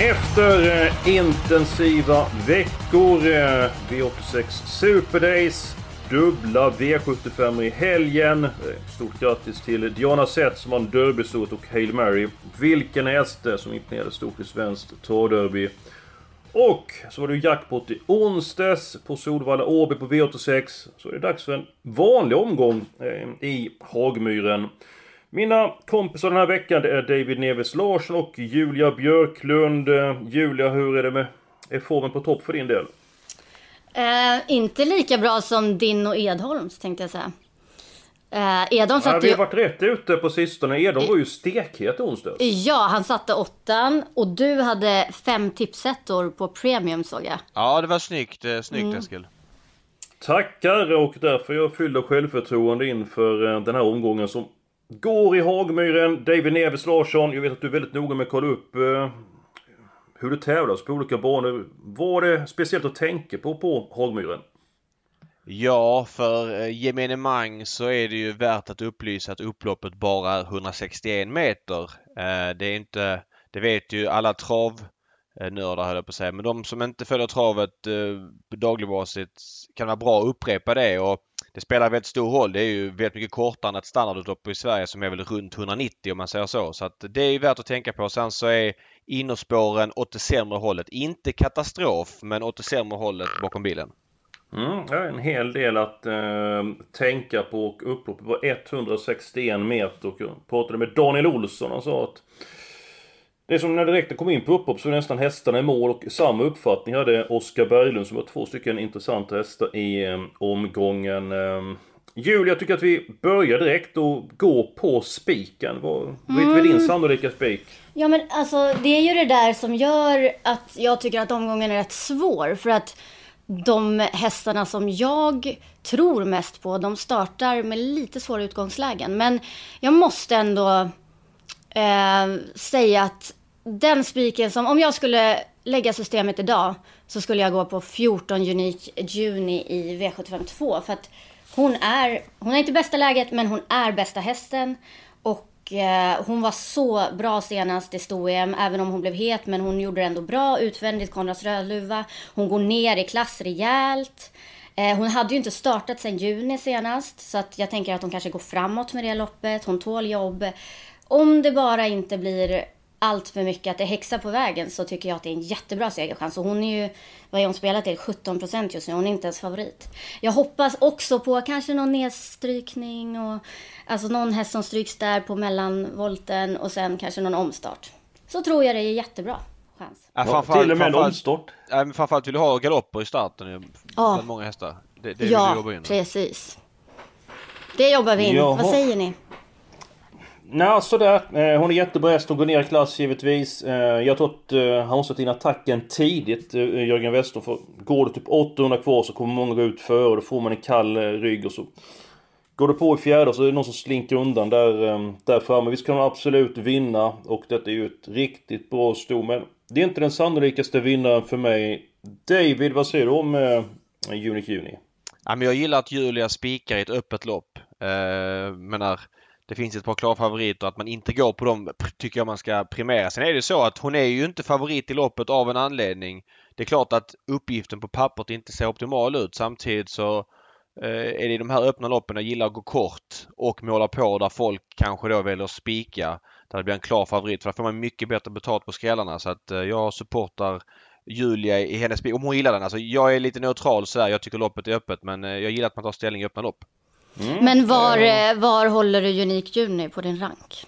Efter eh, intensiva veckor, eh, V86 Super Days, dubbla V75 i helgen. Eh, Stort grattis till Diana Seth som vann derbystort och Hail Mary. Vilken häst som imponerade stort i svenskt travderby. Och så var det ju jackpot i onsdags på Solvalla Åby på V86. Så är det dags för en vanlig omgång eh, i Hagmyren. Mina kompisar den här veckan det är David Neves Larsson och Julia Björklund. Eh, Julia, hur är det med... Är formen på topp för din del? Eh, inte lika bra som din och Edholms tänkte jag säga. Eh, Edholm Ja, satte vi ju... har varit rätt ute på sistone. Edholm var ju stekhet i onsdags. Ja, han satte åttan och du hade fem tipsettor på premium såg jag. Ja, det var snyggt. eh, Snyggt Mm. Eskil. Tackar och därför är jag fylld av självförtroende inför eh, den här omgången som går i Hagmyren. David Neves Larsson, jag vet att du är väldigt noga med att kolla upp eh, hur det tävlas på olika banor. Vad är det speciellt att tänka på på Hagmyren? Ja, för eh, gemene man så är det ju värt att upplysa att upploppet bara är 161 meter. Eh, Det är inte, det vet ju alla trav Eh, nördar höll jag på att säga, men de som inte följer travet eh, basis kan vara bra att upprepa det och det spelar väldigt stor roll. Det är ju väldigt mycket kortare än ett standardutlopp i Sverige som är väl runt 190 om man säger så. Så att det är ju värt att tänka på. Sen så är innerspåren åt det sämre hållet. Inte katastrof, men åt det sämre hållet bakom bilen. Mm, en hel del att eh, tänka på och upploppet var 161 meter och jag pratade med Daniel Olsson och sa att det är som när direkt kom in på upplopp så är nästan hästarna i mål och samma uppfattning hade Oskar Berglund som var två stycken intressanta hästar i eh, omgången. Eh, Julia, jag tycker att vi börjar direkt och går på spiken. Vad, Vet vi din sannolika spik? Ja men alltså det är ju det där som gör att jag tycker att omgången är rätt svår. För att de hästarna som jag tror mest på, de startar med lite svåra utgångslägen. Men jag måste ändå eh, säga att den spiken som, om jag skulle lägga systemet idag, så skulle jag gå på 14 Unique Juni i V752. För att hon är, hon är inte bästa läget, men hon är bästa hästen. Och eh, hon var så bra senast i sto-EM, även om hon blev het. Men hon gjorde det ändå bra utvändigt, Konrads Rödluva. Hon går ner i klass rejält. Eh, hon hade ju inte startat sedan juni senast. Så att jag tänker att hon kanske går framåt med det loppet. Hon tål jobb. Om det bara inte blir allt för mycket att det häxar på vägen så tycker jag att det är en jättebra segerchans. Och hon är ju, vad är hon spelat till? 17% just nu. Hon är inte ens favorit. Jag hoppas också på kanske någon nedstrykning och alltså någon häst som stryks där på mellanvolten och sen kanske någon omstart. Så tror jag det är jättebra chans. Ja, framförallt- till och med en omstart. Ja, framförallt vill du ha galopper i starten. Ja. Bland många hästar. Det, det vill du jobba Ja, precis. Det jobbar vi in. Jaha. Vad säger ni? Nej, sådär. Eh, hon är jättebra häst. Hon går ner i klass givetvis. Eh, jag tror att eh, han måste sätta in attacken tidigt, Jörgen Wester. För går det typ 800 kvar så kommer många gå ut före och då får man en kall rygg och så Går det på i fjärde så är det någon som slinker undan där, där framme. Visst kan hon absolut vinna och detta är ju ett riktigt bra sto. Men det är inte den sannolikaste vinnaren för mig. David, vad säger du om eh, Unique Juni? Ja, men jag gillar att Julia spikar i ett öppet lopp. Eh, menar, det finns ett par klara favoriter. Att man inte går på dem tycker jag man ska primera. Sen är det så att hon är ju inte favorit i loppet av en anledning. Det är klart att uppgiften på pappret inte ser optimal ut. Samtidigt så eh, är det i de här öppna loppen jag gillar att gå kort och måla på där folk kanske då väljer att spika. Där det blir en klar favorit. För där får man mycket bättre betalt på skrällarna. Så att eh, jag supportar Julia i hennes spik. Om hon gillar den. Alltså jag är lite neutral sådär. Jag tycker loppet är öppet. Men eh, jag gillar att man tar ställning i öppna lopp. Men var, eh, var håller du Unique Juni på din rank?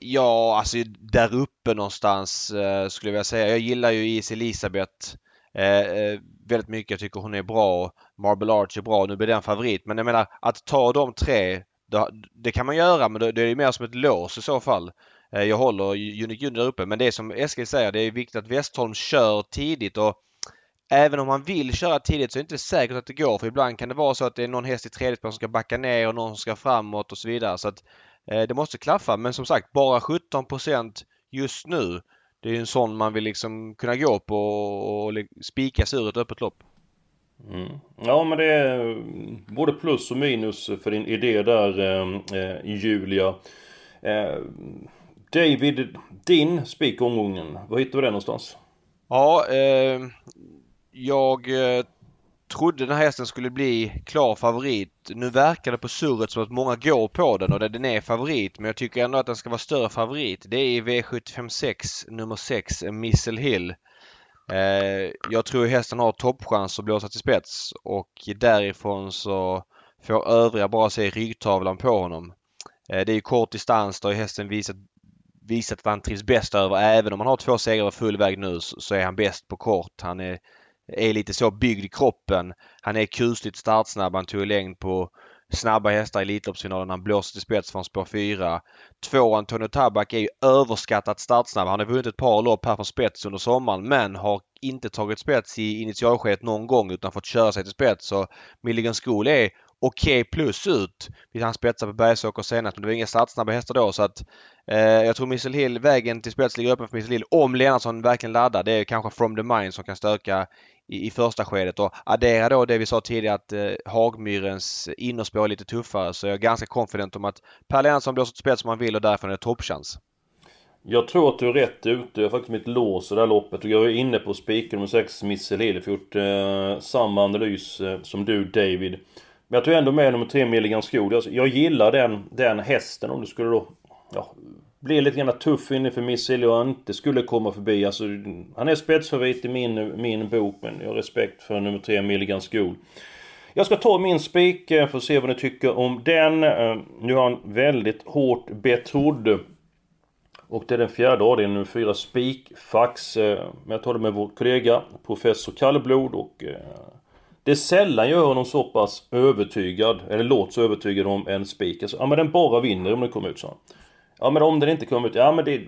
Ja, alltså där uppe någonstans eh, skulle jag vilja säga. Jag gillar ju Is Elisabeth eh, eh, väldigt mycket. Jag tycker hon är bra. Marble Arch är bra. Nu blir den favorit. Men jag menar att ta de tre. Det, kan man göra men det, är mer som ett lås i så fall. Jag håller Unique Junior där uppe men det som Eskil säger det är viktigt att Westholm kör tidigt och Även om man vill köra tidigt så är det inte säkert att det går för ibland kan det vara så att det är någon häst i tredje spår som ska backa ner och någon som ska framåt och så vidare. Så att eh, det måste klaffa men som sagt bara 17% just nu. Det är ju en sån man vill liksom kunna gå på och, och spika sig ur ett öppet lopp. Mm. Ja men det är både plus och minus för din idé där eh, Julia. Eh, David, din spik omgången, var hittar du den någonstans? Ja, eh, jag eh, trodde den här hästen skulle bli klar favorit. Nu verkar det på surret som att många går på den och den är favorit men jag tycker ändå att den ska vara större favorit. Det är i V756 nummer 6 Missile Hill. Eh, jag tror hästen har toppchans att blåsa till spets och därifrån så får övriga bara se ryggtavlan på honom. Eh, det är kort distans, där hästen visat, visat att han trivs bäst över. Även om han har två segrar full väg nu så är han bäst på kort. Han är, är lite så byggd i kroppen. Han är kusligt startsnabb. Han tog längd på snabba hästar i Elitloppsfinalen. Han blåser till spets från spår 4. Två Antonio Tabak är ju överskattat startsnabb. Han har vunnit ett par lopp här från spets under sommaren men har inte tagit spets i initialskedet någon gång utan fått köra sig till spets. Så Milligan School är okej okay plus ut. Han spetsade på Bergsåker senast men det var inga startsnabba hästar då så att eh, jag tror Missel Hill, vägen till spets ligger öppen för Missel Hill om Lennartsson verkligen laddar. Det är kanske From the Mind som kan stöka i, i första skedet och addera då det vi sa tidigare att eh, Hagmyrens innerspår är lite tuffare så jag är ganska confident om att Per Lennartsson blåser till spets som han vill och därför är det toppchans. Jag tror att du är rätt ute. Jag har faktiskt mitt lås i det här loppet. Och jag är inne på spiken nummer 6, Missel Hill. Jag har gjort eh, samma analys eh, som du David. Men jag tog ändå med nummer 3, Milligan Skog. Alltså, jag gillar den, den hästen om du skulle då... Ja, bli lite grann tuff inför för Missile och inte skulle komma förbi. Alltså, han är spetsfavorit i min, min bok men jag har respekt för nummer 3, Milligan Skog. Jag ska ta min spik eh, för att se vad ni tycker om den. Eh, nu har han väldigt hårt betrodd. Och det är den fjärde avdelningen, nummer 4, spikfax. Eh, men jag tar det med vår kollega, professor Kallblod och det är sällan jag hör honom så pass övertygad, eller låter så övertygad om en spik. Alltså, ja men den bara vinner om den kommer ut, så. Ja men om den inte kommer ut, ja men det...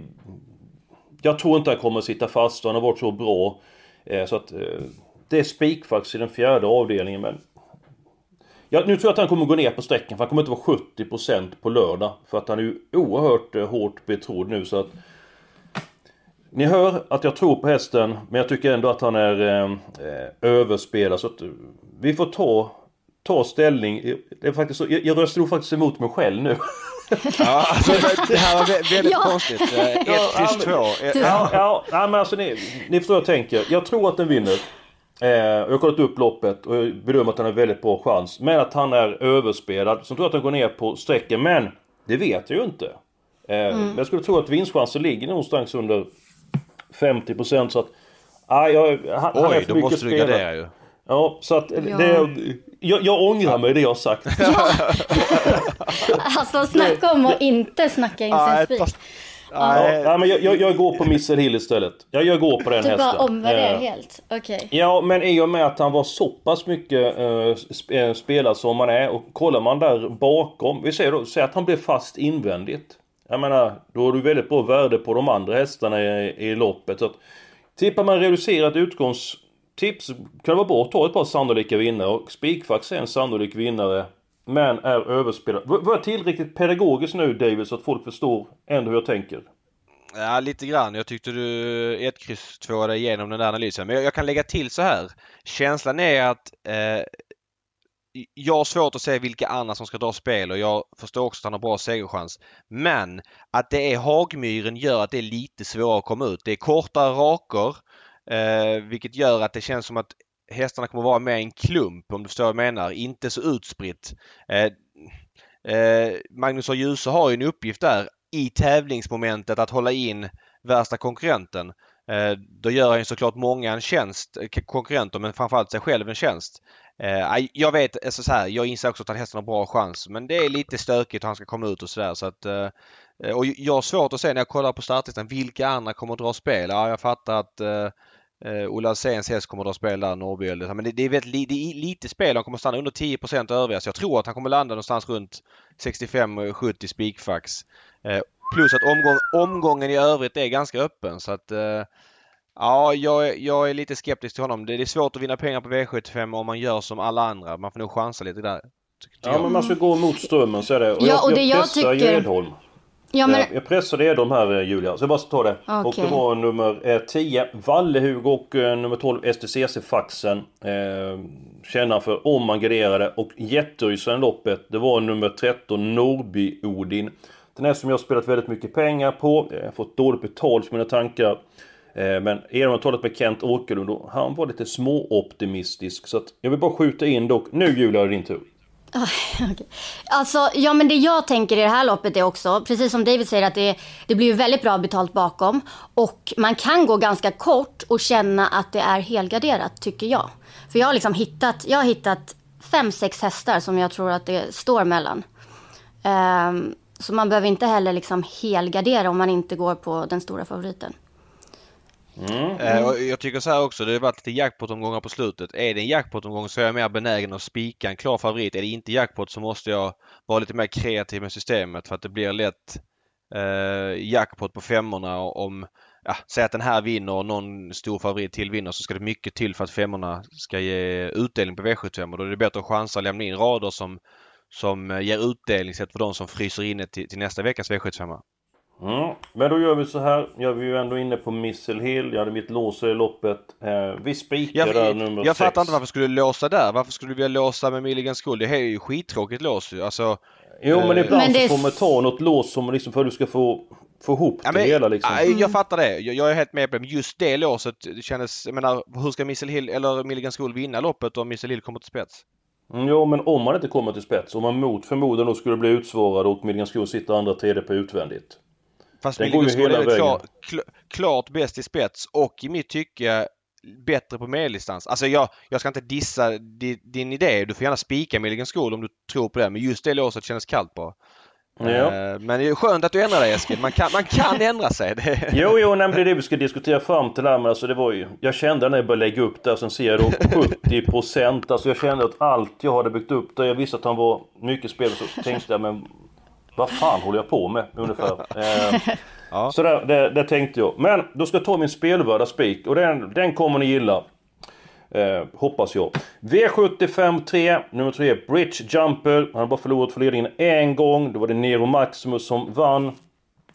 Jag tror inte han kommer att sitta fast och han har varit så bra. Eh, så att... Eh, det är spikfax i den fjärde avdelningen men... Ja, nu tror jag att han kommer gå ner på sträckan för han kommer inte vara 70% på lördag. För att han är ju oerhört eh, hårt betrodd nu så att... Ni hör att jag tror på hästen men jag tycker ändå att han är eh, eh överspelad så att vi får ta, ta ställning. Det är faktiskt så, jag, jag röstar nog faktiskt emot mig själv nu. ja, alltså, det här var väldigt ja. konstigt. 1 plus 2. Ja, ja, ja, men alltså ni, ni förstår jag tänker. Jag tror att den vinner. Eh, jag har kollat upp loppet och jag bedömer att han har väldigt bra chans. Men att han är överspelad. Så jag tror att han går ner på sträcken. Men det vet jag ju inte. Eh, mm. Jag skulle tro att vinstchansen ligger någonstans under 50% så att... Ah, jag, han, Oj, han är för då måste du gardera ju. Ja, så att ja. det... Jag, jag ångrar mig det jag har sagt. Ja. alltså snacka om att inte snacka in sin spik. Nej, ja, men jag, jag, jag, går på Missile Hill istället. Jag, jag går på den du hästen. Du bara omvärderar uh, helt? Okej. Okay. Ja, men i och med att han var så pass mycket uh, spelad som han är och kollar man där bakom. Vi säger då, säg att han blev fast invändigt. Jag menar, då har du väldigt bra värde på de andra hästarna i, i loppet. Så att, tippar man reducerat utgångstips kan det vara bra att ta ett par sannolika vinnare. Och Spikfax är en sannolik vinnare. Men är överspelad. Var jag tillräckligt pedagogisk nu David så att folk förstår ändå hur jag tänker? Ja, lite grann. Jag tyckte du 1, kryss 2 igenom den där analysen. Men jag, jag, kan lägga till så här. Känslan är att eh, jag har svårt att se vilka andra som ska dra spel och jag förstår också att han har bra segerchans. Men att det är Hagmyren gör att det är lite svårare att komma ut. Det är kortare raker eh, vilket gör att det känns som att hästarna kommer vara med i en klump om du förstår vad jag menar. Inte så utspritt. Eh, eh, Magnus och Djuse har ju en uppgift där i tävlingsmomentet att hålla in värsta konkurrenten. Eh, då gör han ju såklart många en tjänst, eh, konkurrenter, men framförallt sig själv en tjänst. Eh, jag vet, alltså så här, jag inser också att hästen har bra chans men det är lite stökigt och han ska komma ut och sådär så att eh, och jag har svårt att se när jag kollar på startlistan vilka andra kommer att dra spel. Ja, jag fattar att eh, eh Ola Alséns häst kommer att dra spel där, Norrby eller Men det, det, är väldigt, det är lite spel. Han kommer stanna under 10 övriga. Så jag tror att han kommer landa någonstans runt 65-70 spikfax. Eh, Plus att omgång, omgången i övrigt är ganska öppen så att eh, Ja, jag, är- jag är lite skeptisk till honom. Det det är svårt att vinna pengar på V75 om man gör som alla andra. Man får nog chansa lite där. Ja, jag. men man ska gå mot strömmen så är det. Och Ja, och det jag pressar ju tycker- Edholm. Ja, men, Jag pressade Edholm här eh, Julia, så jag bara ta det. Och Okej. det var nummer eh, 10 Vallehug och eh, nummer 12 STCC-faxen. Eh, känna för om man garderade. Och jätterysaren i loppet, det var nummer 13 Norby-Odin. Den här som jag har spelat väldigt mycket pengar på. Jag har fått dåligt betalt för mina tankar. Eh, men Edholm har talat med Kent Åkerlund och han var lite småoptimistisk. Så att jag vill bara skjuta in dock. Nu Julia, är din tur. Okej. Alltså, ja men det jag tänker i det här loppet är också, precis som David säger, att det, det blir ju väldigt bra betalt bakom. Och man kan gå ganska kort och känna att det är helgarderat, tycker jag. För jag har liksom hittat, jag har hittat fem, sex hästar som jag tror att det står mellan. Um, så man behöver inte heller liksom helgardera om man inte går på den stora favoriten. Mm. Mm. jag tycker så här också, det har varit lite jackpot-omgångar på slutet. Är det en jackpot-omgång så är jag mer benägen att spika en klar favorit. Är det inte jackpot så måste jag vara lite mer kreativ med systemet för att det blir lätt eh, jackpot på femmorna om Ja, säg att den här vinner och någon stor favorit till vinner så ska det mycket till för att femmorna ska ge utdelning på V75 och då är det bättre att chansa att lämna in rader som, som eh, ger utdelning sett för de som fryser inne till, till nästa veckas V75. Mm. Men då gör vi så här. Jag är ju ändå inne på Missile Hill. Jag hade mitt lås i loppet. Eh, vi spikar där nummer jag sex. fattar inte varför skulle du låsa där? Varför skulle du vilja låsa med Milligan School? Det här är ju skittråkigt lås ju. Alltså, Jo men ibland Men det så får man ta något lås som liksom för att du ska få, få ihop ja, det men, hela liksom. ja, jag fattar det. Jag, jag är helt med på det. Men just det låset det kändes... Jag menar, hur ska Missile Hill eller Milligan School vinna loppet om Missile Hill kommer till spets? Mm, Jo men om man inte kommer till spets. Om man mot förmodan då skulle bli utsvårad och Milligan School sitter andra tredje på utvändigt. Fast School är klar, kl- klart bäst i spets och i mitt tycke bättre på medeldistans. Alltså jag, jag ska inte dissa di, din idé. Du får gärna spika Milligan School om du tror på det. Men just det låset kändes kallt på. Ja. Eh, Men det är skönt att du ändrar dig Eskil. Man kan, man kan ändra sig. Det... Jo, jo, men det är det vi ska diskutera fram till här, men alltså det var ju... Jag kände när jag började lägga upp där, sen ser jag då 70%. Alltså jag kände att allt jag hade byggt upp där, jag visste att han var mycket spel, så tänkte jag men... Vad fan håller jag på med ungefär? Eh, Ja. Så där, det, det tänkte jag. Men då ska jag ta min spelvärda spik och den, den kommer ni gilla. Eh, hoppas jag. V75 3, nummer 3, Bridge Jumper. Han har bara förlorat för ledningen en gång. Då var det Nero Maximus som vann.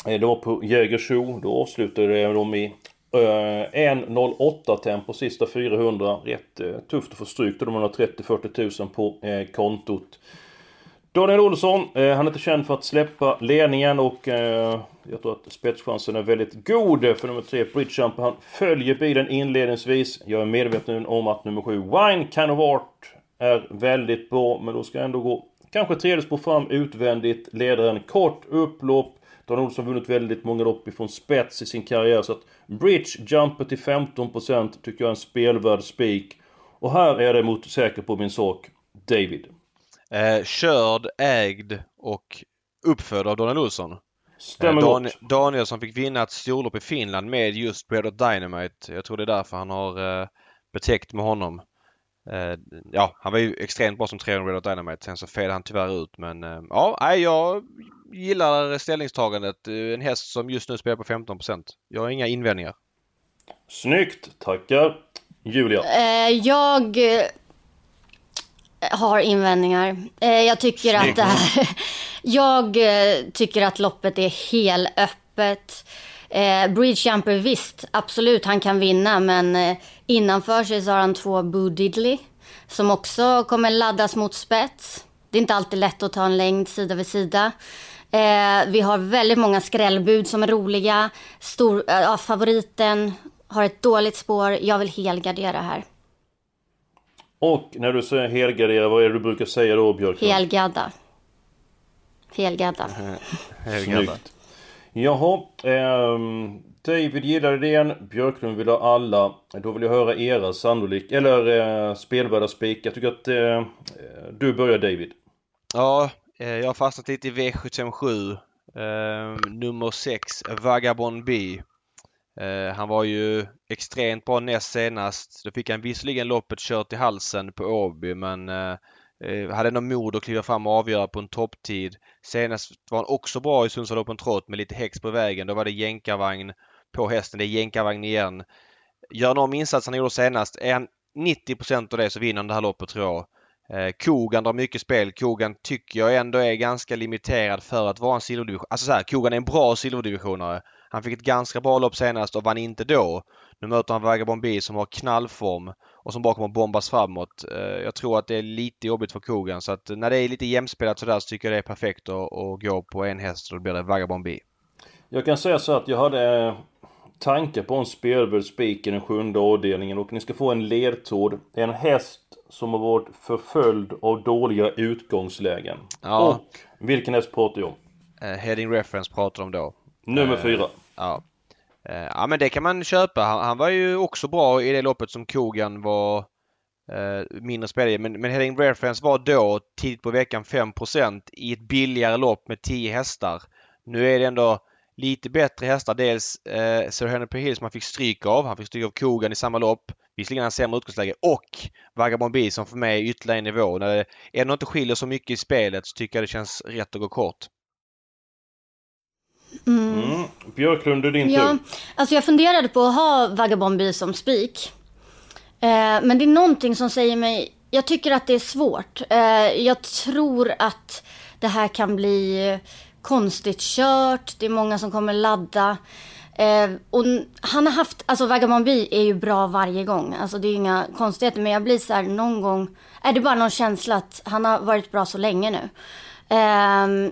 Eh, Det var på Jägersro. Då avslutade de i eh, 1.08 tempo sista 400. Rätt eh, tufft att få stryk. Då de har 30-40 000 på eh, kontot. Daniel Olsson, eh, han är inte känd för att släppa ledningen och eh, jag tror att spetschansen är väldigt god för nummer 3, Bridgejumper. Han följer bilen inledningsvis. Jag är medveten om att nummer 7, Wine Kind of Art, är väldigt bra. Men då ska jag ändå gå kanske tredje spår fram utvändigt. Ledaren kort upplopp. Daniel Olsson har vunnit väldigt många lopp ifrån spets i sin karriär. Så att Bridgejumper till 15% tycker jag är en spelvärd spik. Och här är jag däremot säker på min sak. David. Eh, körd, ägd och uppfödd av Daniel Olsson. Stämmer Eh, Dan- gott. Daniel som fick vinna ett storlopp i Finland med just Bread of Dynamite. Jag tror det är därför han har eh, betäckt med honom. Eh, ja, han var ju extremt bra som tränare Bread of Dynamite. Sen så felade han tyvärr ut men eh, ja, nej, jag gillar ställningstagandet. En häst som just nu spelar på 15%. Jag har inga invändningar. Snyggt, tackar. Julia. Eh, jag har invändningar. Eh, jag tycker att det här... jag eh, tycker att loppet är helöppet. Eh, Bridge Jumper, visst, absolut, han kan vinna, men eh, innanför sig så har han två Boo Diddley som också kommer laddas mot spets. Det är inte alltid lätt att ta en längd sida vid sida. Eh, vi har väldigt många skrällbud som är roliga. Stor, eh, favoriten har ett dåligt spår. Jag vill helgardera här. Och när du säger helgardera, vad är det du brukar säga då Björklund? Helgadda. Helgadda. Snyggt. Jaha, ehm, David gillade den, Björklund vill ha alla. Då vill jag höra era sannolik, eller eh, spelvärda spik. Jag tycker att eh, du börjar David. Ja, eh, jag har fastnat lite i V757. Eh, nummer 6, Vagabond B. Eh, han var ju extremt bra näst senast. Då fick han visserligen loppet kört i halsen på Åby men eh, eh, hade ändå mod att kliva fram och avgöra på en topptid. Senast var han också bra i Sundsvall Open Trot med lite häx på vägen. Då var det jänkarvagn på hästen. Det är jänkarvagn igen. Gör någon insats han gjorde senast. Är han 90% av det så vinner han det här loppet tror jag. Eh, Kogan drar mycket spel. Kogan tycker jag ändå är ganska limiterad för att vara en silverdivision. Alltså så här, Kogan är en bra silverdivisionare. Han fick ett ganska bra lopp senast och vann inte då. Nu möter han Vagabond B som har knallform och som bara kommer bombas framåt. Eh, jag tror att det är lite jobbigt för Kogan så att när det är lite jämspelat sådär så tycker jag det är perfekt att, att gå på en häst och då blir det Vagabond B. Jag kan säga så att jag hade tankar på en spelvärd spik i den sjunde avdelningen och ni ska få en ledtråd. En häst som har varit förföljd av dåliga utgångslägen. Ja. Och vilken häst pratar jag om? Uh, heading Reference pratar de då. Nummer uh, fyra. Ja. Eh, ja men det kan man köpa. Han, han, var ju också bra i det loppet som Kogan var eh, mindre spelare. Men, men Heading Reference var då tidigt på veckan 5% i ett billigare lopp med 10 hästar. Nu är det ändå lite bättre hästar. Dels eh, Sir Henry P. Hill som han fick stryk av. Han fick stryk av Kogan i samma lopp. Visserligen har han sämre utgångsläge och Vagabond B som för mig är ytterligare en nivå. När det ändå inte skiljer så mycket i spelet så tycker jag det känns rätt att gå kort. Mm. Mm. Björklund, är din ja, tur. Alltså jag funderade på att ha Vagabond B som spik. Eh, men det är någonting som säger mig... Jag tycker att det är svårt. Eh, jag tror att det här kan bli konstigt kört. Det är många som kommer ladda. Eh, och han har haft, alltså Vagabond B är ju bra varje gång. Alltså det är inga konstigheter. Men jag blir så här någon gång, är det bara någon känsla att han har varit bra så länge nu. Eh,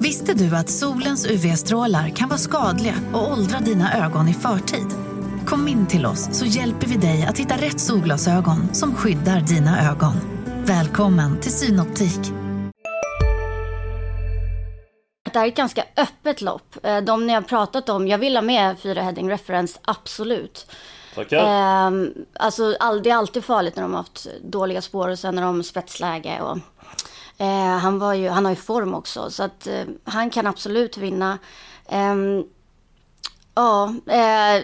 Visste du att solens UV-strålar kan vara skadliga och åldra dina ögon i förtid? Kom in till oss så hjälper vi dig att hitta rätt solglasögon som skyddar dina ögon. Välkommen till Synoptik. Det här är ett ganska öppet lopp. Eh, de ni har pratat om, jag vill ha med fyra heading reference, absolut. Tackar. Eh, alltså, det är alltid farligt när de har haft dåliga spår och sen när de spetsläge. Och, han, var ju, han har ju form också, så att eh, han kan absolut vinna. Ehm, ja, eh,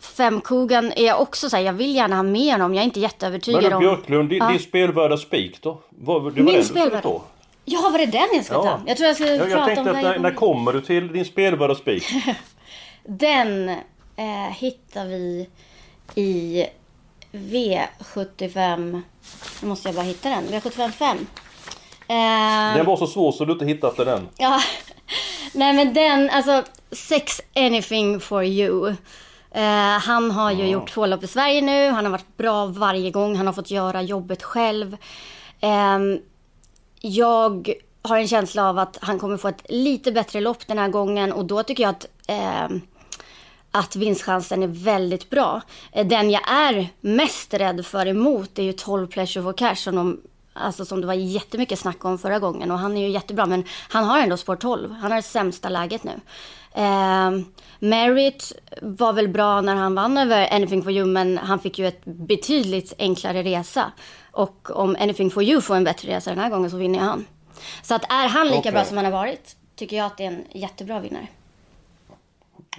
Femkogan är jag också så här, jag vill gärna ha med honom. Jag är inte jätteövertygad om... Men Björklund, din, ja. din spelvärda spik då? Var, det var Min spelvärda? Ja, var det den jag ska ja. ta? Jag tror jag ska ja, prata jag tänkte om... Att när, när kommer du till din spelvärda spik? den eh, hittar vi i V75... Nu måste jag bara hitta den. V75 5. Eh, den var så svår så du inte hittat den. Ja. Nej men den, alltså Sex anything for you. Eh, han har ju mm. gjort två lopp i Sverige nu. Han har varit bra varje gång. Han har fått göra jobbet själv. Eh, jag har en känsla av att han kommer få ett lite bättre lopp den här gången och då tycker jag att eh, att vinstchansen är väldigt bra. Eh, den jag är mest rädd för emot är ju 12 Pleasure for Cash som, de, alltså som det var jättemycket snack om förra gången och han är ju jättebra men han har ändå spår 12. Han har det sämsta läget nu. Eh, Merritt var väl bra när han vann över Anything for you men han fick ju ett betydligt enklare resa. Och om Anything for you får en bättre resa den här gången så vinner han. Så att är han lika okay. bra som han har varit tycker jag att det är en jättebra vinnare.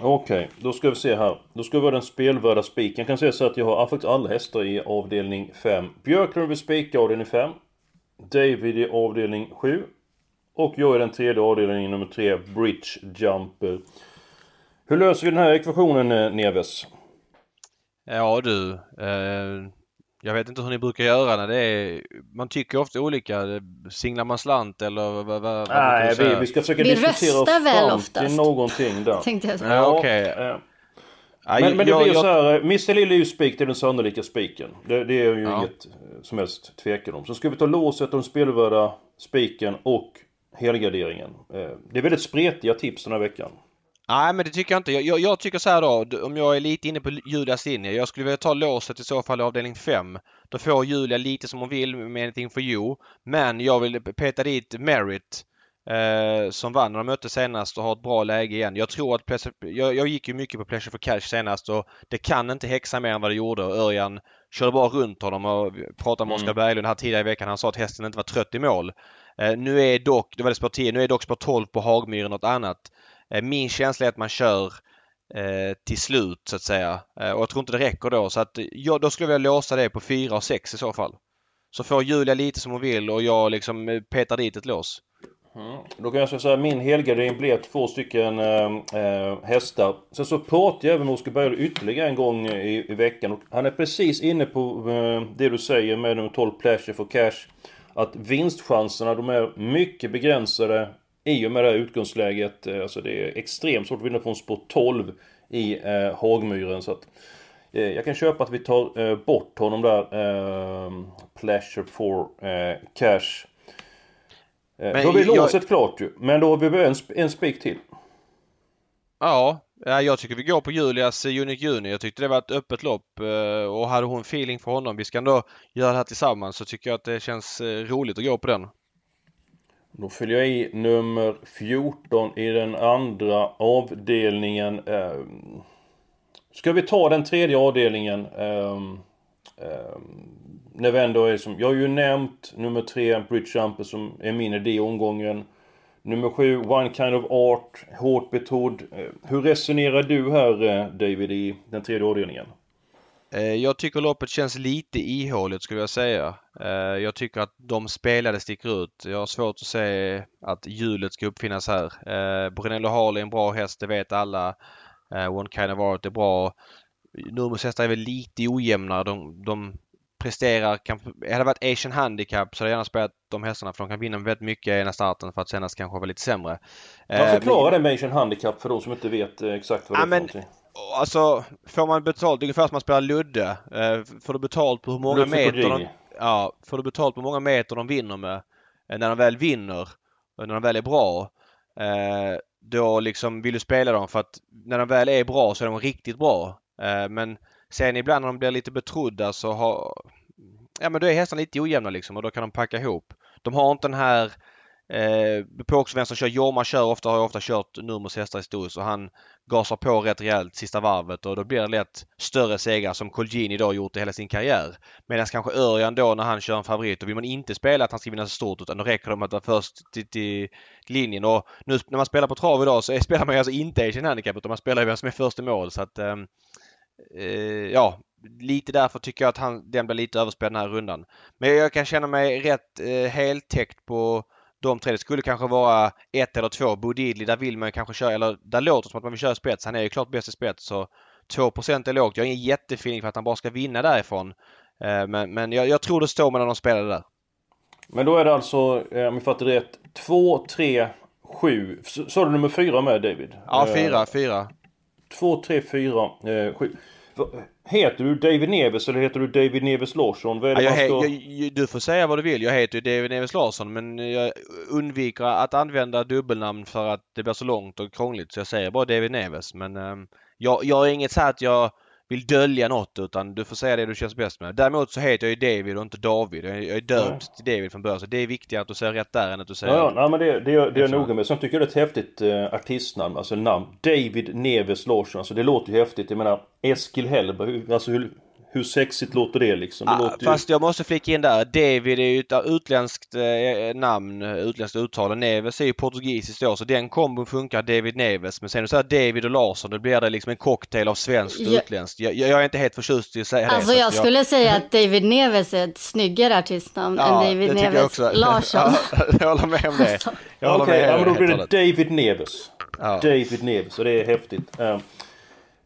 Okej, okay, då ska vi se här. Då ska vi ha den spelvärda spiken. Jag kan säga så att jag har faktiskt alla hästar i avdelning 5. Björklund vill spika avdelning 5. David i avdelning 7. Och jag är den tredje avdelningen nummer 3, Bridge Jumper. Hur löser vi den här ekvationen eh, Neves? Ja du. Eh, jag vet inte hur ni brukar göra när det är... Man tycker ofta olika. Singlar man slant eller vad, vad, Nej, vi, vi ska försöka vi diskutera oss fram oftast. till någonting där. Tänkte jag säga. Ja, okay. ja. Men, men det jag, blir jag... så här. Eh, Mr Lill är ju spik, det är den sannolika spiken. Det, det är ju ja. inget eh, som helst tvekan om. Så ska vi ta låset om spelvärda spiken och helgarderingen. Det är väldigt spretiga tips den här veckan. Nej men det tycker jag inte. Jag, jag, jag, tycker så här då, om jag är lite inne på Julias linje. Jag skulle vilja ta låset i så fall i avdelning 5. Då får Julia lite som hon vill med Anything for you. Men jag vill peta dit Merit. Eh, som vann när de mötte senast och har ett bra läge igen. Jag tror att Pleasure, jag, jag gick ju mycket på Pleasure for Cash senast och det kan inte häxa mer än vad det gjorde. Örjan körde bara runt honom och pratade med Oskar mm. Berglund här tidigare i veckan. Han sa att hästen inte var trött i mål. Eh, nu är dock, det var det spår 10, nu är dock spår 12 på Hagmyren något annat. Eh, min känsla är att man kör eh, till slut så att säga. Eh, och jag tror inte det räcker då så att jag, då skulle jag vilja låsa det på 4 och 6 i så fall. Så får Julia lite som hon vill och jag liksom eh, petar dit ett lås. Mm. Då kan jag säga att min helgardin blev två stycken äh, hästar. Sen så pratade jag även med Oskar Berglund ytterligare en gång i, i, veckan. Och han är precis inne på äh, det du säger med nummer 12 Pleasure for Cash. Att vinstchanserna de är mycket begränsade i och med det här utgångsläget. Alltså det är extremt svårt att vinna från spår 12 i äh, Hagmyren. Så att, jag kan köpa att vi tar bort honom där. Pleasure for Cash. Eh, men då har vi låset jag... klart ju. Men då har vi en, en spik till. Ja, jag tycker vi går på Julias Unique Juni. Jag tyckte det var ett öppet lopp eh, och hade hon feeling för honom, vi ska ändå göra det här tillsammans, så tycker jag att det känns eh, roligt att gå på den. Då fyller jag i nummer 14 i den andra avdelningen. Ska vi ta den tredje avdelningen? Ehm, när vi ändå är som... Jag har ju nämnt nummer tre, Bridge Jumper, som är min idé i omgången. Nummer sju, One Kind of Art, hårt betrodd. Ehm, hur resonerar du här eh, David i den tredje avdelningen? Eh, jag tycker loppet känns lite ihåligt skulle jag säga. Eh, jag tycker att de spelade sticker ut. Jag har svårt att se att hjulet ska uppfinnas här. Brunello Harley är en bra häst, det vet alla. One Kind of Art är bra. Nurmos hästar är väl lite ojämna. De, de presterar, kan, hade det varit Asian Handicap så hade jag gärna spelat de hästarna för de kan vinna väldigt mycket i ena starten för att senast kanske vara lite sämre. Man eh, förklara det med Asian Handicap för de som inte vet eh, exakt vad det är men, för någonting. Alltså, får man betalt, ungefär som man spelar Ludde. Eh, får du betalt på hur många Ludde meter de, Ja, får du betalt på hur många meter de vinner med. När de väl vinner, när de väl är bra. Då liksom vill du spela dem för att när de väl är bra så är de riktigt bra. Eh, men Sen ibland när de blir lite betrodda så har... Ja men då är hästarna lite ojämna liksom och då kan de packa ihop. De har inte den här... Eh, på också vem som kör, Jorma kör ofta, har ofta kört Nurmos hästar historiskt och han gasar på rätt rejält sista varvet och då blir det lätt större segrar som Colgjini då gjort i hela sin karriär. Medan kanske Örjan då när han kör en favorit, då vill man inte spela att han ska vinna så stort utan då räcker det med att vara först till, till linjen. Och nu när man spelar på trav idag så spelar man ju alltså inte Asian Handicap utan man spelar ju vem som är först i mål så att eh, eh, ja, lite därför tycker jag att han, den blir lite överspelad den här rundan. Men jag kan känna mig rätt eh, heltäckt på de tre. Det skulle kanske vara ett eller två. Bodidli, där vill man kanske köra, eller där låter det som att man vill köra spets. Han är ju klart bäst i spets så 2% är lågt. Jag har ingen jättefeeling för att han bara ska vinna därifrån. Eh, men men jag, jag, tror det står mellan de spelade där. Men då är det alltså, eh, om vi fattar rätt, 2, 3, 7. Sa du nummer 4 med David? Ja, 4, 4. 2, 3, 4, 7. Heter du David Neves eller heter du David Neves Larsson? Vad är det ja, jag, ska... jag, du får säga vad du vill. Jag heter ju David Neves Larsson men jag undviker att använda dubbelnamn för att det blir så långt och krångligt så jag säger bara David Neves. Men um, jag, jag är inget så att jag vill dölja något utan du får säga det du känns bäst med. Däremot så heter jag ju David och inte David. Jag är döpt till David från början så det är viktigare att du säger rätt där än att du säger... Ja, ja men det, det, det är jag noga med. Sen tycker jag det är ett häftigt uh, artistnamn, alltså namn. David Neves Larsson. Alltså det låter ju häftigt. Jag menar Eskil Hellberg, alltså hur, hur sexigt låter det liksom? Det ah, låter fast ju... jag måste flika in där. David är ju ett utländskt eh, namn, utländskt uttal. Neves är ju portugisiskt då så den kombon funkar David Neves. Men sen du säger David och Larsson då blir det liksom en cocktail av svenskt och jag... utländskt. Jag, jag, är inte helt förtjust i att säga alltså, det. Alltså jag skulle säga att David Neves är ett snyggare artistnamn ja, än David Neves Larsson. ja, jag håller med om det. Okej, okay, ja, men då blir det David Neves. Ja. David Neves och det är häftigt. Um,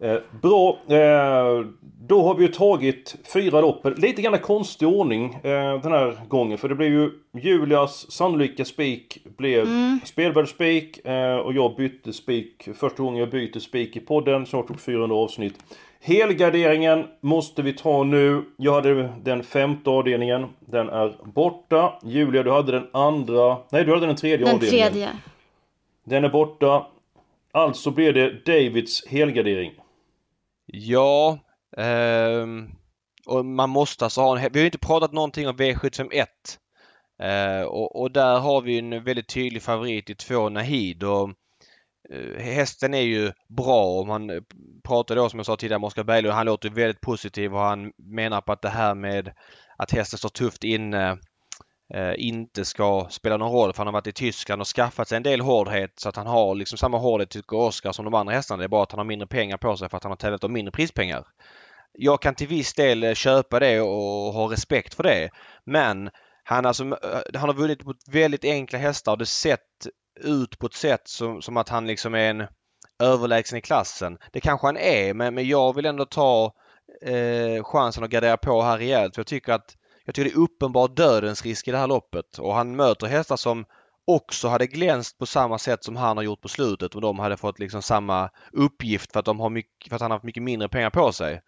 Eh, bra, eh, då har vi ju tagit fyra lopp. Lite grann konstig ordning eh, den här gången. För det blev ju Julias sannolika spik blev mm. spelvärd spik eh, och jag bytte spik första gången jag byter spik i podden. Snart tog 400 avsnitt. Helgarderingen måste vi ta nu. Jag hade den femte avdelningen. Den är borta. Julia, du hade den andra... Nej, du hade den tredje den avdelningen. Den tredje. Den är borta. Alltså blir det Davids helgardering. Ja, eh, och man måste alltså ha en... Vi har ju inte pratat någonting om V751. Eh, och, och, där har vi en väldigt tydlig favorit i två Nahid. Och, eh, hästen är ju bra och man eh, pratade då som jag sa tidigare med Oskar Berglund. Han låter väldigt positiv och han menar på att det här med att hästen står tufft inne Eh, inte ska spela någon roll för han har varit i Tyskland och skaffat sig en del hårdhet så att han har liksom samma hårdhet tycker Oskar som de andra hästarna. Det är bara att han har mindre pengar på sig för att han har tävlat om mindre prispengar. Jag kan till viss del eh, köpa det och ha respekt för det. Men han, alltså, eh, han har vunnit mot väldigt enkla hästar och det sett ut på ett sätt som, som att han liksom är en överlägsen i klassen. Det kanske han är men, men jag vill ändå ta eh, chansen att gardera på här rejält. För jag tycker att jag tycker det är uppenbar dödens risk i det här loppet och han möter hästar som också hade glänst på samma sätt som han har gjort på slutet och de hade fått liksom samma uppgift för att, de har mycket, för att han har haft mycket mindre pengar på sig.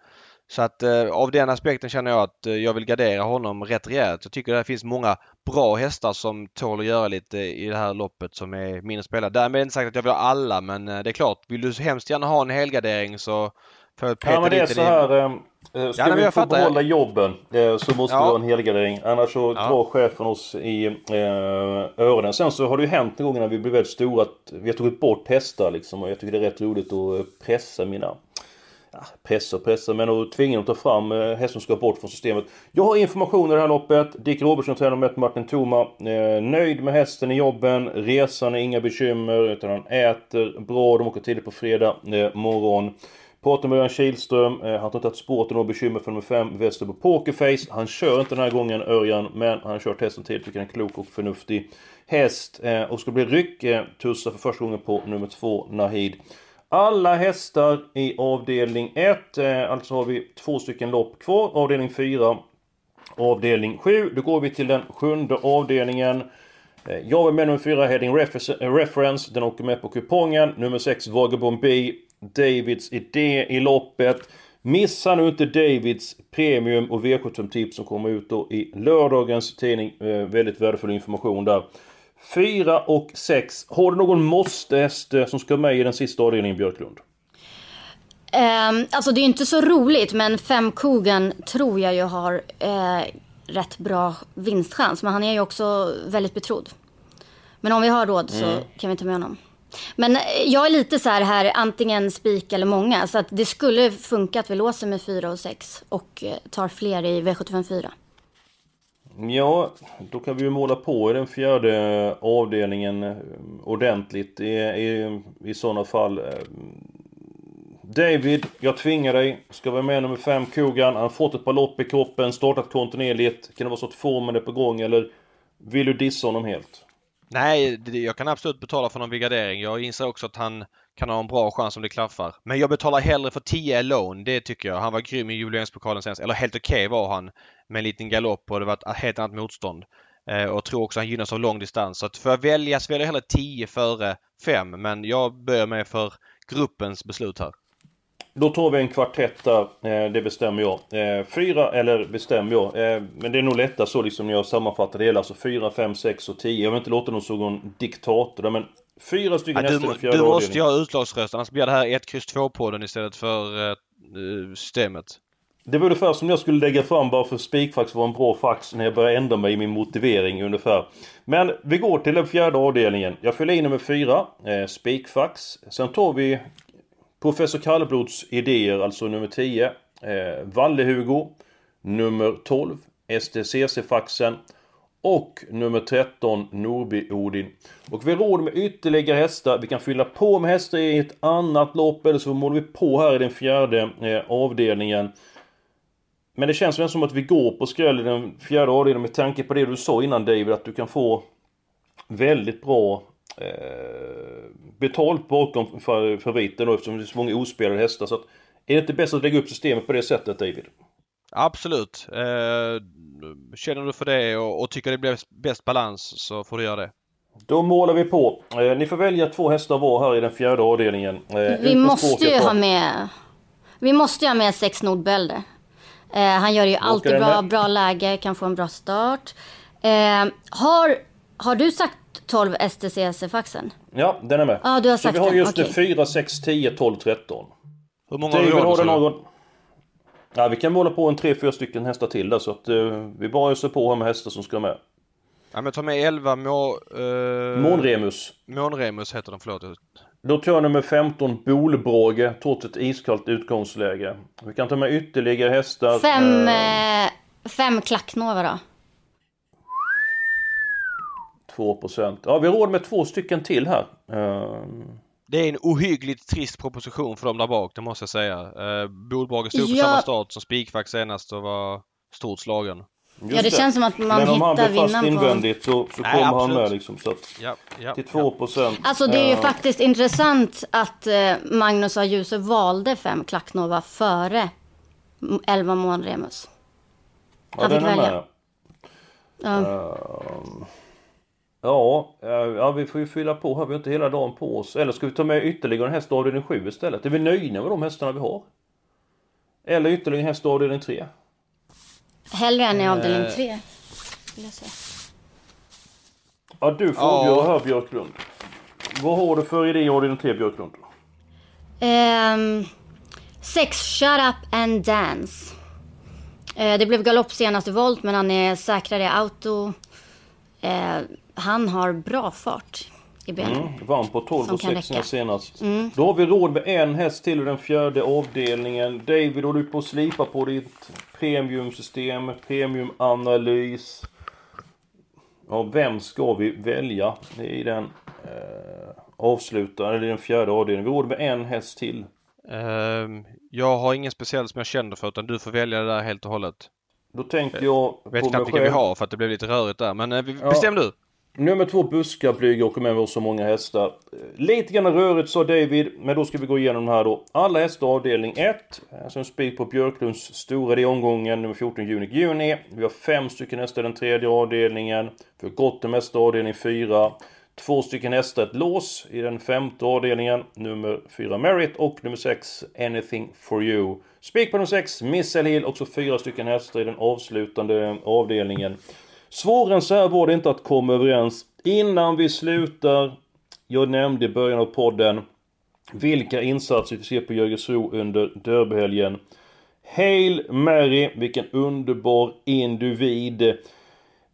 Så att eh, av den aspekten känner jag att eh, jag vill gardera honom rätt rejält. Jag tycker det finns många bra hästar som tål att göra lite eh, i det här loppet som är mindre spelade. Därmed är inte sagt att jag vill ha alla men eh, det är klart, vill du hemskt gärna ha en helgardering så får jag peta ja, men det är så här, eh, eh, Ska ja, vi få behålla jobben eh, så måste ja. vi ha en helgardering. Annars så ja. drar chefen oss i eh, öronen. Sen så har det ju hänt en gång när vi blev väldigt stora att vi har tagit bort hästar liksom. Och jag tycker det är rätt roligt att pressa mina ja, pressa och pressa, men att tvinga dem att ta fram eh, hästen som ska bort från systemet. Jag har information i det här loppet. Dick Robertson tränar med Martin Thoma. Eh, nöjd med hästen i jobben. Resan är inga bekymmer, utan han äter bra. De åker tidigt på fredag eh, morgon. Pratar med Örjan Kihlström. Eh, han har inte att spåret och några bekymmer för nummer 5, Västerbo Pokerface. Han kör inte den här gången, Örjan, men han har kört till. Tycker han är en klok och förnuftig häst. Eh, och ska bli rycktussa eh, för första gången på nummer 2, Nahid. Alla hästar i avdelning 1. Eh, alltså har vi två stycken lopp kvar. Avdelning 4. Avdelning 7. Då går vi till den sjunde avdelningen. Eh, jag var med nummer 4, Heading Reference. Den åker med på kupongen. Nummer 6, Vagabond B. Davids idé i loppet. Missa nu inte Davids Premium och V75-tips som kommer ut då i lördagens tidning. Eh, väldigt värdefull information där. 4 och 6. Har du någon måste-häst som ska med i den sista avdelningen Björklund? Um, alltså det är inte så roligt men fem Kogan tror jag ju har uh, rätt bra vinstchans. Men han är ju också väldigt betrodd. Men om vi har råd så mm. kan vi ta med honom. Men eh, jag är lite så här, här antingen spik eller många. Så att det skulle funka att vi låser med 4 och 6 och eh, tar fler i V75 4. Ja, då kan vi ju måla på i den fjärde eh, avdelningen ordentligt i, i, i sådana fall. David, jag tvingar dig. Ska vara med nummer 5, Kogan. Han har fått ett par lopp i kroppen, startat kontinuerligt. Kan det vara så att formen är på gång eller vill du dissa honom helt? Nej, jag kan absolut betala för någon vigardering. Jag inser också att han kan ha en bra chans om det klaffar. Men jag betalar hellre för 10 alone, det tycker jag. Han var grym i jubileumspokalen senast. Eller helt okej okay var han. Med en liten galopp och det var ett helt annat motstånd. Eh, och tror också han gynnas av lång distans. Så att får jag välja så väljer jag hellre 10 före 5. Men jag börjar med för gruppens beslut här. Då tar vi en kvartett där, eh, det bestämmer jag. Eh, fyra, eller bestämmer jag, eh, men det är nog lättast så liksom när jag sammanfattar det hela. Alltså fyra, fem, sex och tio. Jag vill inte låta någon som diktator där, men fyra stycken ja, hästar i fjärde Du måste ju ha utslagsröst, annars blir det här 1, X, 2-podden istället för uh, systemet. Det var ungefär som jag skulle lägga fram bara för spikfax var en bra fax när jag började ändra mig i min motivering ungefär. Men vi går till den fjärde avdelningen. Jag fyller i nummer fyra, eh, spikfax. Sen tar vi Professor Kallblods idéer, alltså nummer 10. Eh, Valle-Hugo. Nummer 12. STCC-faxen. Och nummer 13 Norby-Odin. Och vi har råd med ytterligare hästar. Vi kan fylla på med hästar i ett annat lopp eller så målar vi på här i den fjärde eh, avdelningen. Men det känns väl som att vi går på skräll i den fjärde avdelningen med tanke på det du sa innan David att du kan få väldigt bra eh, betalt bakom favoriten då eftersom det är så många ospelade hästar. Så att, är det inte bäst att lägga upp systemet på det sättet David? Absolut. Eh, känner du för det och, och tycker det blir bäst balans så får du göra det. Då målar vi på. Eh, ni får välja två hästar var här i den fjärde avdelningen. Eh, vi måste ju ha med... Vi måste ju ha med sex Nordbälder. Eh, han gör ju alltid bra, bra läge, kan få en bra start. Eh, har, har du sagt 12 STCC-faxen? Ja, den är med. Ja, du har sagt Så vi har just okay. det 4, 6, 10, 12, 13. Hur många David, har du någon... Ja, vi kan måla på en 3-4 stycken hästar till där så att uh, vi bara öser på här med hästar som ska med. Ja, men ta med 11 må, eh, Månremus. Månremus heter den, förlåt. Då tar jag nummer 15 Bolbråge trots ett iskallt utgångsläge. Vi kan ta med ytterligare hästar. Fem, Eh, eh, fem klacknova då. 2%. Ja, vi har råd med två stycken till här. Eh, Det är en ohyggligt trist proposition för dem där bak, det måste jag säga. Eh, Bolbrage stod på Ja. samma start som Spikfax senast och var stort slagen. just Ja, det känns som att man Men om han hittar blir fast vinnaren på... invändigt så, så Nej, kommer han absolut. med liksom. Så att, Ja, ja, till ja. 2%. Alltså det är ju Eh, faktiskt intressant att eh, Magnus A. Djuse valde fem klacknova före 11 Månremus. ja, han den fick är välja. med. Ja. Ehm, Ja, eh, ja, vi får ju fylla på här. Vi har inte hela dagen på oss. Eller ska vi ta med ytterligare en häst av avdelning 7 istället? Är vi nöjda med de hästarna vi har? Eller ytterligare en häst av avdelning 3? Hellre än i avdelning Eh. 3. vill jag säga. Ja, du får Ja. avgöra här Björklund. Vad har du för idé i avdelning 3 Björklund? Ehm, sex, Shut Up and Dance. Eh, det blev galopp senast i volt, men han är säkrare i auto. Eh, han har bra fart i benen. Mm, vann på 12 Som och kan 6 räcka. senast. Mm. Då har vi råd med en häst till i den fjärde avdelningen. David, håller du på att slipa på ditt premiumsystem, premiumanalys. Ja, vem ska vi välja i den eh, avslutande, eller i den fjärde avdelningen? Vi har råd med en häst till. Ehm, jag har ingen speciell som jag känner för utan du får välja det där helt och hållet. Då tänkte jag Jag vet knappt vilka vi har för att det blev lite rörigt där men eh, vi- Ja. bestäm du! Nummer två Buskablyg åker med med så många hästar. Lite grann rörigt sa David, men då ska vi gå igenom den här då. Alla hästar avdelning 1. Alltså en spik på Björklunds stora i omgången, nummer 14 Juni Juni. Vi har fem stycken hästar i den tredje avdelningen. För Gott Gott hästar avdelning 4. Två stycken hästar ett lås i den femte avdelningen. Nummer 4 Merit och nummer 6 Anything for you. Spik på nummer 6 Missile Hill. Också fyra stycken hästar i den avslutande avdelningen. Svårare än så här var det inte att komma överens. Innan vi slutar, jag nämnde i början av podden vilka insatser vi ser på Jörgensro under derbyhelgen. Hail Mary, vilken underbar individ.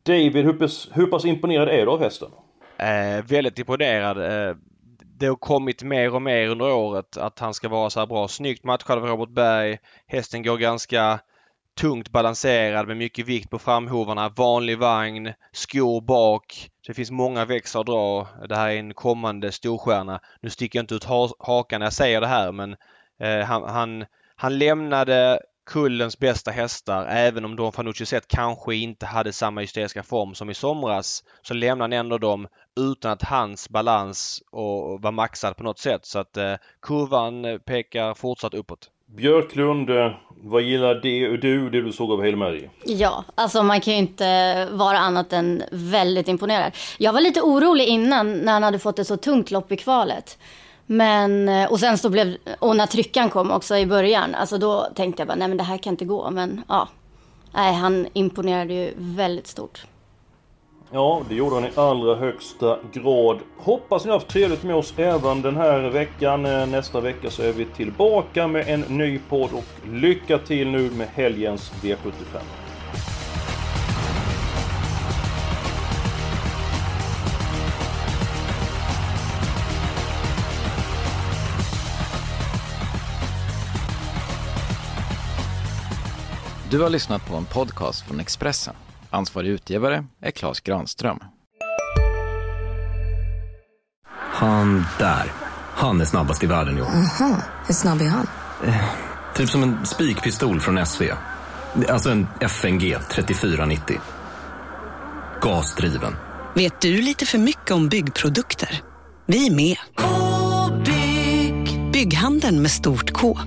David, hur pass, hur pass imponerad är du av hästen? Eh, väldigt imponerad. Eh, det har kommit mer och mer under året att han ska vara så här bra. Snyggt matchad av Robert Berg. Hästen går ganska tungt balanserad med mycket vikt på framhovarna. Vanlig vagn, skor bak. Det finns många växlar att dra. Det här är en kommande storstjärna. Nu sticker jag inte ut ha- hakan när jag säger det här men eh, han, han, han lämnade kullens bästa hästar även om Don Fanucci sett kanske inte hade samma hysteriska form som i somras så lämnade han ändå dem utan att hans balans och var maxad på något sätt så att eh, kurvan pekar fortsatt uppåt. Björklund, eh, vad gillar det, du det du såg av Hail Mary? Ja, alltså man kan ju inte vara annat än väldigt imponerad. Jag var lite orolig innan när han hade fått ett så tungt lopp i kvalet. Men, eh, och sen så blev, och när tryckan kom också i början, alltså då tänkte jag bara, nej men det här kan inte gå. Men ja, nej han imponerade ju väldigt stort. Ja, det gjorde han i allra högsta grad. Hoppas ni har haft trevligt med oss även den här veckan. Eh, nästa vecka så är vi tillbaka med en ny podd och lycka till nu med helgens V75. Du har lyssnat på en podcast från Expressen. Ansvarig utgivare är Klas Granström. Han där. Han är snabbast i världen, jo. Hur snabb är han? Typ som en spikpistol från SV. Alltså en FNG 3490. Gasdriven. Vet du lite för mycket om byggprodukter? Vi är med. Bygghandeln med stort K.